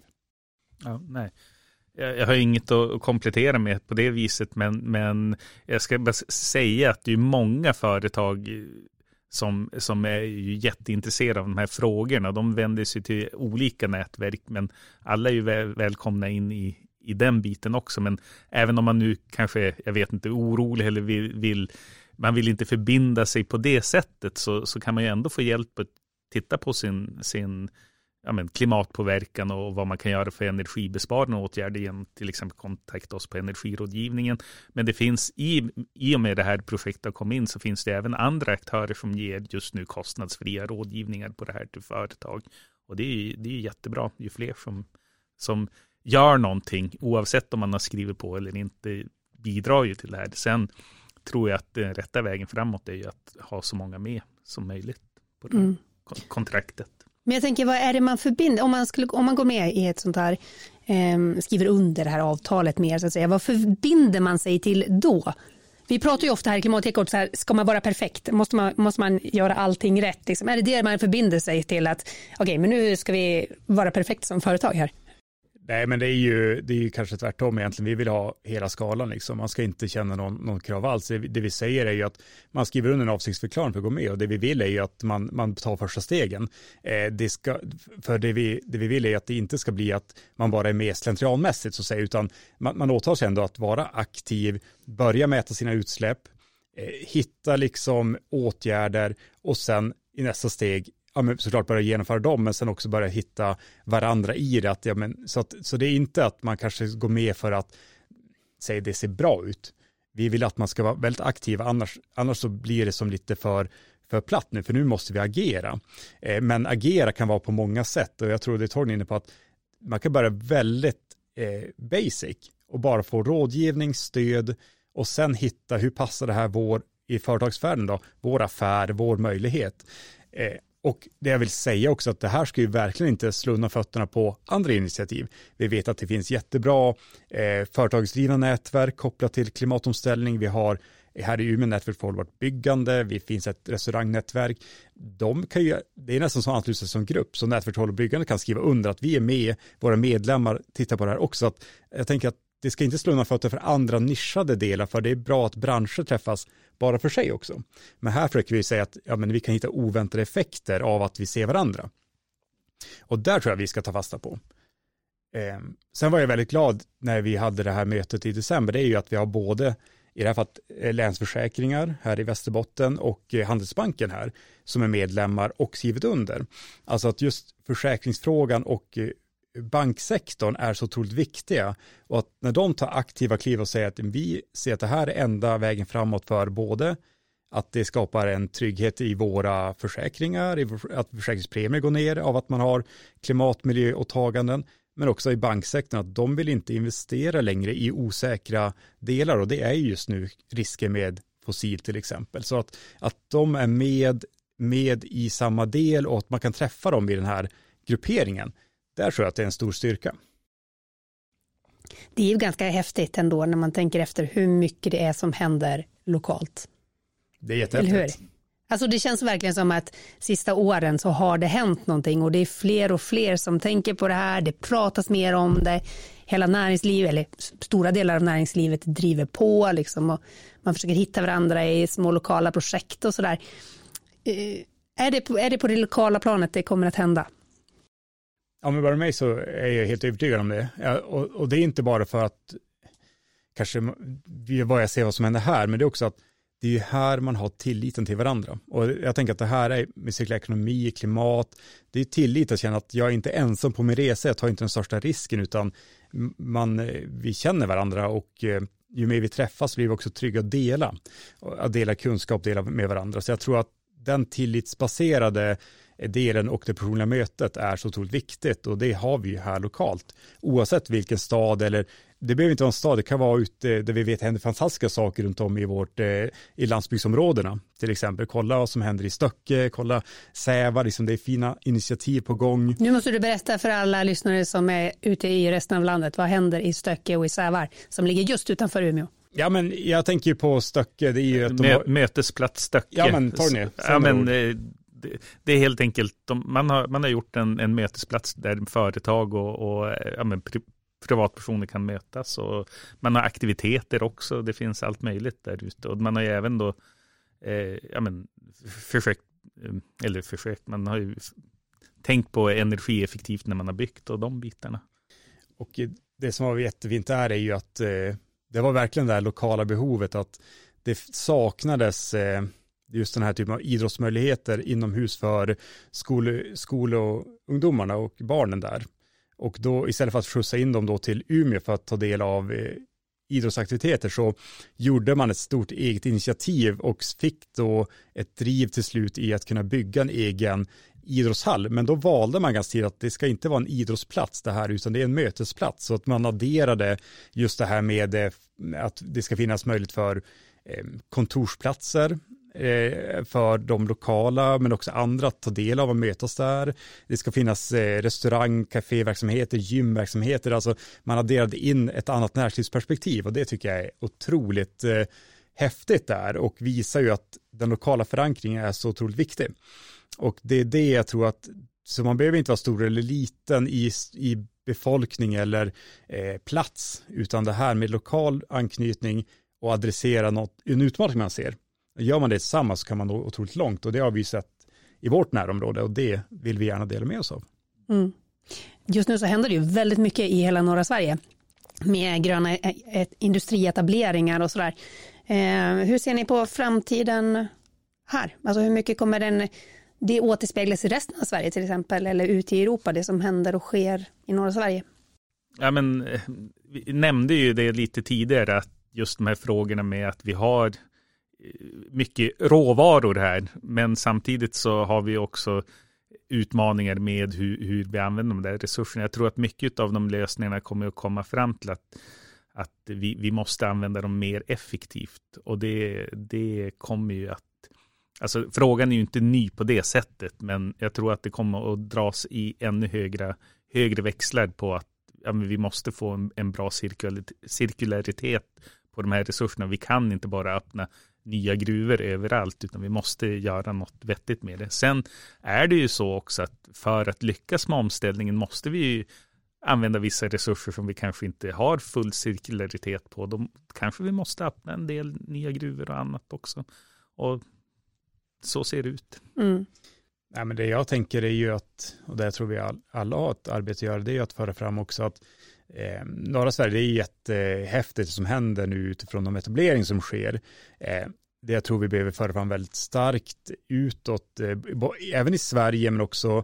Ja, nej. Jag har inget att komplettera med på det viset, men, men jag ska bara säga att det är många företag som, som är jätteintresserade av de här frågorna. De vänder sig till olika nätverk, men alla är ju väl, välkomna in i, i den biten också. Men även om man nu kanske, jag vet inte, orolig eller vill, vill man vill inte förbinda sig på det sättet så, så kan man ju ändå få hjälp att titta på sin, sin ja, men, klimatpåverkan och vad man kan göra för energibesparande åtgärder genom till exempel kontakta oss på energirådgivningen. Men det finns i, i och med det här projektet har kommit in så finns det även andra aktörer som ger just nu kostnadsfria rådgivningar på det här till företag Och det är, det är jättebra, ju fler som, som gör någonting, oavsett om man har skrivit på eller inte, bidrar ju till det här. Sen tror jag att den rätta vägen framåt är ju att ha så många med som möjligt på det mm. kontraktet. Men jag tänker, vad är det man förbinder, om man, skulle, om man går med i ett sånt här, eh, skriver under det här avtalet mer, så att säga, vad förbinder man sig till då? Vi pratar ju ofta här i Klimatekot, så här, ska man vara perfekt? Måste man, måste man göra allting rätt? Liksom? Är det det man förbinder sig till att, okej, okay, men nu ska vi vara perfekt som företag här? Nej, men det är ju, det är ju kanske tvärtom egentligen. Vi vill ha hela skalan liksom. Man ska inte känna någon, någon krav alls. Det, det vi säger är ju att man skriver under en avsiktsförklaring för att gå med och det vi vill är ju att man, man tar första stegen. Eh, det ska, för det vi, det vi vill är att det inte ska bli att man bara är med slentrianmässigt så att säga, utan man, man åtar sig ändå att vara aktiv, börja mäta sina utsläpp, eh, hitta liksom åtgärder och sen i nästa steg ja, men såklart börja genomföra dem, men sen också börja hitta varandra i det. Att, ja, men, så, att, så det är inte att man kanske går med för att säga det ser bra ut. Vi vill att man ska vara väldigt aktiv, annars, annars så blir det som lite för, för platt nu, för nu måste vi agera. Eh, men agera kan vara på många sätt och jag tror det Torgny inne på att man kan börja väldigt eh, basic och bara få rådgivning, stöd och sen hitta hur passar det här vår i företagsvärlden då, vår affär, vår möjlighet. Eh, och det jag vill säga också att det här ska ju verkligen inte slå undan fötterna på andra initiativ. Vi vet att det finns jättebra eh, företagsdrivna nätverk kopplat till klimatomställning. Vi har här i Umeå nätverk för hållbart byggande, vi finns ett restaurangnätverk. De kan ju, det är nästan som ansluter som grupp, så nätverk för hållbart byggande kan skriva under att vi är med, våra medlemmar tittar på det här också. Att jag tänker att det ska inte slå undan fötter för andra nischade delar, för det är bra att branscher träffas bara för sig också. Men här försöker vi säga att ja, men vi kan hitta oväntade effekter av att vi ser varandra. Och där tror jag vi ska ta fasta på. Eh, sen var jag väldigt glad när vi hade det här mötet i december, det är ju att vi har både i det här fallet eh, Länsförsäkringar här i Västerbotten och eh, Handelsbanken här som är medlemmar och skrivit under. Alltså att just försäkringsfrågan och eh, banksektorn är så otroligt viktiga och att när de tar aktiva kliv och säger att vi ser att det här är enda vägen framåt för både att det skapar en trygghet i våra försäkringar, att försäkringspremier går ner av att man har klimatmiljöåtaganden, men också i banksektorn att de vill inte investera längre i osäkra delar och det är just nu risker med fossil till exempel. Så att, att de är med, med i samma del och att man kan träffa dem i den här grupperingen där tror jag att det är en stor styrka. Det är ju ganska häftigt ändå när man tänker efter hur mycket det är som händer lokalt. Det är jättehäftigt. Alltså det känns verkligen som att sista åren så har det hänt någonting och det är fler och fler som tänker på det här, det pratas mer om det, hela näringslivet, eller stora delar av näringslivet driver på liksom och man försöker hitta varandra i små lokala projekt och sådär. Eh, är det, på, är det på det lokala planet det kommer att hända? Ja, men bara mig så är jag helt övertygad om det. Ja, och, och, det är inte bara för att kanske vad jag ser vad som händer här, men det är också att det är här man har tilliten till varandra. Och jag tänker att det här är med cirkulär ekonomi, klimat, det är tillit att känna att jag är inte ensam på min resa, jag tar inte den största risken, utan man, eh, vi känner varandra och eh, ju mer vi träffas blir vi också trygga att dela, att dela kunskap, dela med varandra. Så jag tror att den tillitsbaserade delen och det personliga mötet är så otroligt viktigt och det har vi ju här lokalt. Oavsett vilken stad eller det behöver inte vara en stad, det kan vara ute där vi vet händer fantastiska saker runt om i vårt, eh, i landsbygdsområdena. Till exempel, kolla vad som händer i Stöcke, kolla Sävar, liksom det är fina initiativ på gång. Nu måste du berätta för alla lyssnare som är ute i resten av landet, vad händer i Stöcke och i Sävar som ligger just utanför Umeå? Ja, men jag tänker ju på Stöcke, det är ju de har... Mötesplats Stöcke. Ja, men Torgny. Ja, men eh, det, är helt enkelt, de, man, har, man har gjort en, en mötesplats där företag och, och ja, men pri, privatpersoner kan mötas. Och man har aktiviteter också, det finns allt möjligt där ute. Och man har ju även då eh, ja, men, försökt, eh, eller försökt, man har ju tänkt på energieffektivt när man har byggt och de bitarna. Och det som var jättefint där är ju att eh, det var verkligen det här lokala behovet att det saknades eh, just den här typen av idrottsmöjligheter inomhus för skol, skol och ungdomarna och barnen där. Och då istället för att skjutsa in dem då till Umeå för att ta del av eh, idrottsaktiviteter så gjorde man ett stort eget initiativ och fick då ett driv till slut i att kunna bygga en egen idrottshall, men då valde man ganska tidigt att det ska inte vara en idrottsplats det här, utan det är en mötesplats, så att man adderade just det här med eh, att det ska finnas möjlighet för eh, kontorsplatser, Eh, för de lokala men också andra att ta del av och mötas där. Det ska finnas eh, restaurang, kaféverksamheter, gymverksamheter, alltså man adderade in ett annat näringslivsperspektiv och det tycker jag är otroligt eh, häftigt där och visar ju att den lokala förankringen är så otroligt viktig. Och det är det jag tror att, så man behöver inte vara stor eller liten i, i befolkning eller eh, plats, utan det här med lokal anknytning och adressera något, en utmaning man ser. Gör man det tillsammans så kan man nå otroligt långt och det har vi sett i vårt närområde och det vill vi gärna dela med oss av. Mm. Just nu så händer det ju väldigt mycket i hela norra Sverige med gröna eh, industrietableringar och sådär. Eh, hur ser ni på framtiden här? Alltså hur mycket kommer den det återspeglas i resten av Sverige till exempel, eller ute i Europa, det som händer och sker i norra Sverige? Ja, men eh, vi nämnde ju det lite tidigare, att just de här frågorna med att vi har eh, mycket råvaror här, men samtidigt så har vi också utmaningar med hur, hur vi använder de där resurserna. Jag tror att mycket av de lösningarna kommer att komma fram till att, att vi, vi måste använda dem mer effektivt och det, det kommer ju att Alltså frågan är ju inte ny på det sättet, men jag tror att det kommer att dras i ännu högre, högre växlar på att ja, vi måste få en, en bra cirkularitet på de här resurserna. Vi kan inte bara öppna nya gruvor överallt, utan vi måste göra något vettigt med det. Sen är det ju så också att för att lyckas med omställningen måste vi använda vissa resurser som vi kanske inte har full cirkularitet på. Då kanske vi måste öppna en del nya gruvor och annat också. Och så ser det ut. Mm. Nej, men det jag tänker är ju att, och det tror vi alla har ett arbete att göra, det är att föra fram också att eh, norra Sverige, det är jättehäftigt som händer nu utifrån de etablering som sker. Eh, det jag tror vi behöver föra fram väldigt starkt utåt, eh, även i Sverige men också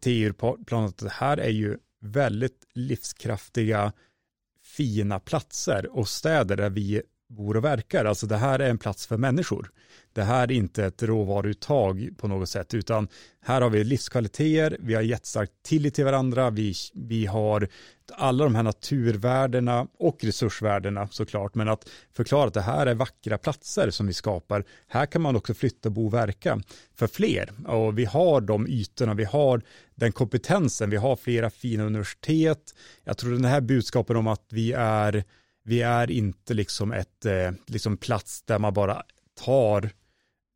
till EU-planet. Det här är ju väldigt livskraftiga, fina platser och städer där vi bor och verkar. Alltså det här är en plats för människor. Det här är inte ett råvaruuttag på något sätt, utan här har vi livskvaliteter, vi har jättestark tillit till varandra, vi, vi har alla de här naturvärdena och resursvärdena såklart, men att förklara att det här är vackra platser som vi skapar. Här kan man också flytta, bo och verka för fler och vi har de ytorna, vi har den kompetensen, vi har flera fina universitet. Jag tror den här budskapen om att vi är vi är inte liksom ett eh, liksom plats där man bara tar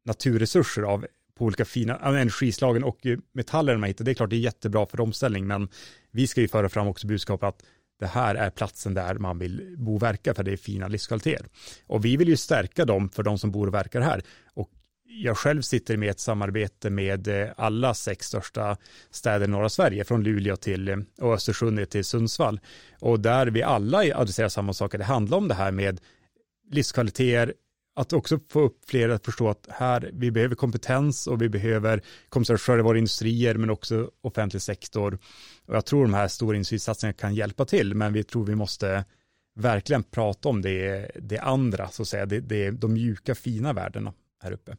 naturresurser av på olika fina energislagen och metaller man hittar. Det är klart det är jättebra för omställning, men vi ska ju föra fram också budskapet att det här är platsen där man vill bo och verka för det är fina livskvaliteter. Och vi vill ju stärka dem för de som bor och verkar här. Och jag själv sitter med ett samarbete med eh, alla sex största städer i norra Sverige, från Luleå till eh, och Östersund till Sundsvall. Och där vi alla adresserar samma saker. Det handlar om det här med livskvaliteter, att också få upp fler att förstå att här, vi behöver kompetens och vi behöver kompetensförsörja våra industrier men också offentlig sektor. Och jag tror de här stora industrisatsningarna kan hjälpa till, men vi tror vi måste verkligen prata om det, det andra, så att säga, det, det, de mjuka fina värdena här uppe.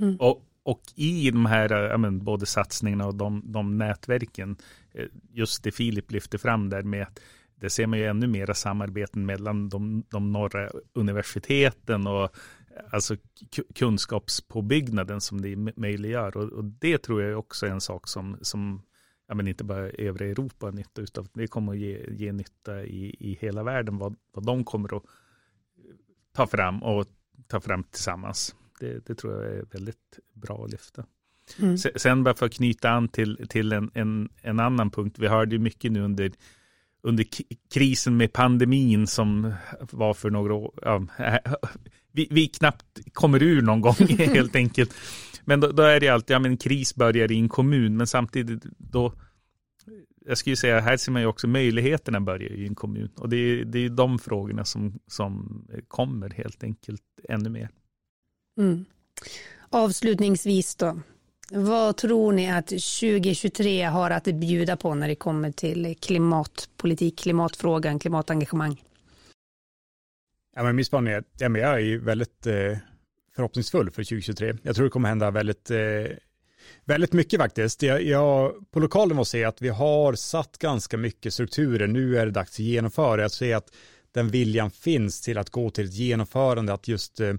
Mm. Och, och i de här, men, både satsningarna och de, de nätverken, eh, just det Filip lyfter fram där med att det ser man ju ännu mera samarbeten mellan de, de norra universiteten och alltså kunskapspåbyggnaden som det möjliggör. Och, och det tror jag också är en sak som, som ja, men inte bara övriga Europa har nytta utav. Det kommer att ge, ge nytta i, i hela världen vad, vad de kommer att ta fram och ta fram tillsammans. Det, det tror jag är väldigt bra att lyfta. Mm. Sen bara för att knyta an till, till en, en, en annan punkt. Vi hörde ju mycket nu under under krisen med pandemin som var för några år. Ja, vi, vi knappt kommer ur någon gång helt enkelt. Men då, då, är det alltid, ja men kris börjar i en kommun, men samtidigt då, jag skulle säga, här ser man ju också möjligheterna börjar i en kommun. Och det är, det är de frågorna som, som kommer helt enkelt ännu mer. Mm. Avslutningsvis då, vad tror ni att 2023 har att bjuda på när det kommer till klimatpolitik, klimatfrågan, klimatengagemang? Ja, men min spaning är, ja, men jag är väldigt eh, förhoppningsfull för 2023. Jag tror det kommer hända väldigt, eh, väldigt mycket faktiskt. Jag, jag, på lokalen måste säga att vi har satt ganska mycket strukturer. Nu är det dags att genomföra. Jag ser att den viljan finns till att gå till ett genomförande, att just eh,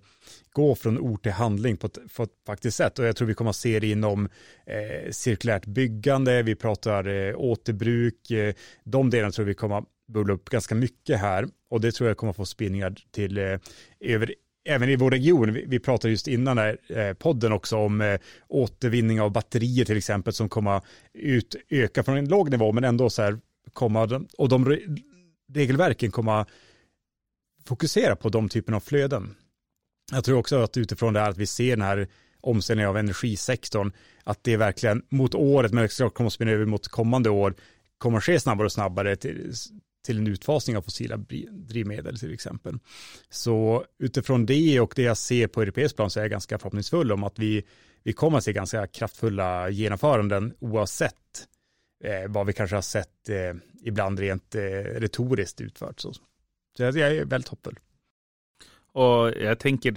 gå från ord till handling på ett, på ett faktiskt sätt. Och jag tror vi kommer att se det inom eh, cirkulärt byggande, vi pratar eh, återbruk, eh, de delarna tror vi kommer att bubbla upp ganska mycket här. Och det tror jag kommer att få spinningar till eh, över även i vår region, vi, vi pratade just innan här, eh, podden också om eh, återvinning av batterier till exempel som kommer ut, öka från en låg nivå men ändå så här komma, och de regelverken kommer fokusera på de typen av flöden. Jag tror också att utifrån det här att vi ser den här omställningen av energisektorn, att det verkligen mot året, men också kommer att spinna över mot kommande år, kommer att ske snabbare och snabbare till, till en utfasning av fossila drivmedel till exempel. Så utifrån det och det jag ser på europeisk plan så är jag ganska förhoppningsfull om att vi, vi kommer att se ganska kraftfulla genomföranden oavsett eh, vad vi kanske har sett eh, ibland rent eh, retoriskt utfört. Så, så jag, jag är väldigt hoppfull. Och jag tänker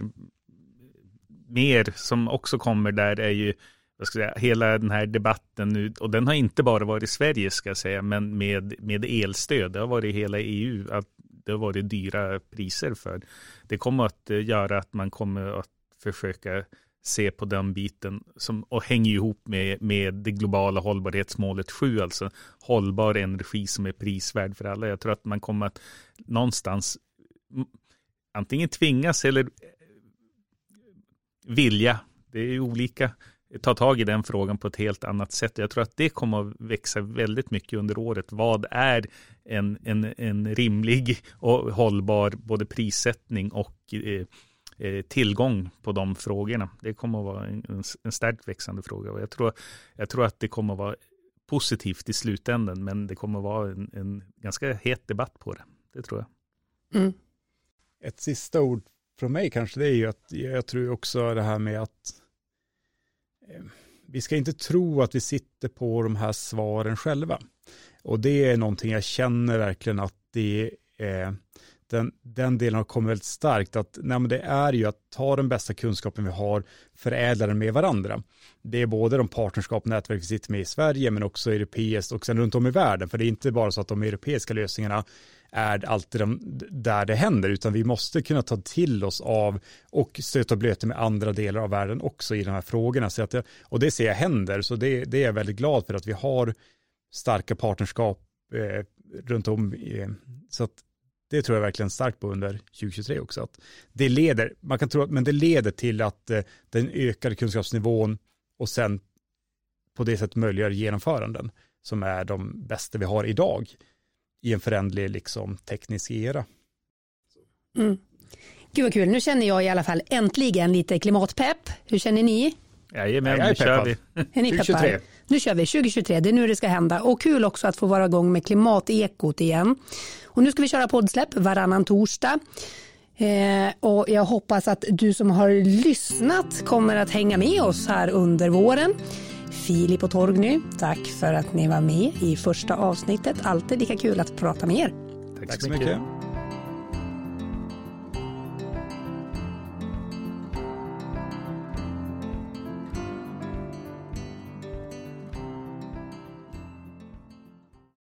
mer som också kommer där är ju jag ska säga, hela den här debatten nu, och den har inte bara varit i Sverige ska jag säga, men med, med elstöd, det har varit i hela EU, att det har varit dyra priser för. Det kommer att eh, göra att man kommer att försöka se på den biten som, och hänger ihop med, med det globala hållbarhetsmålet 7, alltså hållbar energi som är prisvärd för alla. Jag tror att man kommer att någonstans antingen tvingas eller eh, vilja, det är olika, ta tag i den frågan på ett helt annat sätt. Jag tror att det kommer att växa väldigt mycket under året. Vad är en, en, en rimlig och hållbar både prissättning och eh, eh tillgång på de frågorna? Det kommer att vara en, en starkt växande fråga och jag tror, jag tror att det kommer att vara positivt i slutändan, men det kommer att vara en, en ganska het debatt på det. Det tror jag. Mm. Ett sista ord från mig kanske, det är ju att jag tror också det här med att Eh, vi ska inte tro att vi sitter på de här svaren själva. Och det är någonting jag känner verkligen att det är, eh, den, den delen har kommit väldigt starkt, att nej, det är ju att ta den bästa kunskapen vi har, förädla den med varandra. Det är både de partnerskap, och nätverk vi sitter med i Sverige, men också europeiskt och sen runt om i världen, för det är inte bara så att de europeiska lösningarna är alltid de, där det händer, utan vi måste kunna ta till oss av och stöta och blöta med andra delar av världen också i de här frågorna. Så att det, och det ser jag händer, så det, det är jag väldigt glad för att vi har starka partnerskap eh, runt om. Eh, så att det tror jag verkligen starkt på under 2023 också. Att det leder, man kan tro att, men det leder till att eh, den ökade kunskapsnivån och sen på det sättet möjliggör genomföranden som är de bästa vi har idag i en förändlig liksom, teknisk era. Mm. Gud vad kul, nu känner jag i alla fall äntligen lite klimatpepp. Hur känner ni? Jajamän, nu kör vi. Är ni 2023. Nu kör vi 2023, det är nu det ska hända. Och kul också att få vara igång med klimatekot igen. Och nu ska vi köra poddsläpp varannan torsdag. Eh, och jag hoppas att du som har lyssnat kommer att hänga med oss här under våren. Filip och Torgny, tack för att ni var med i första avsnittet. Alltid lika kul att prata med er. Tack så mycket.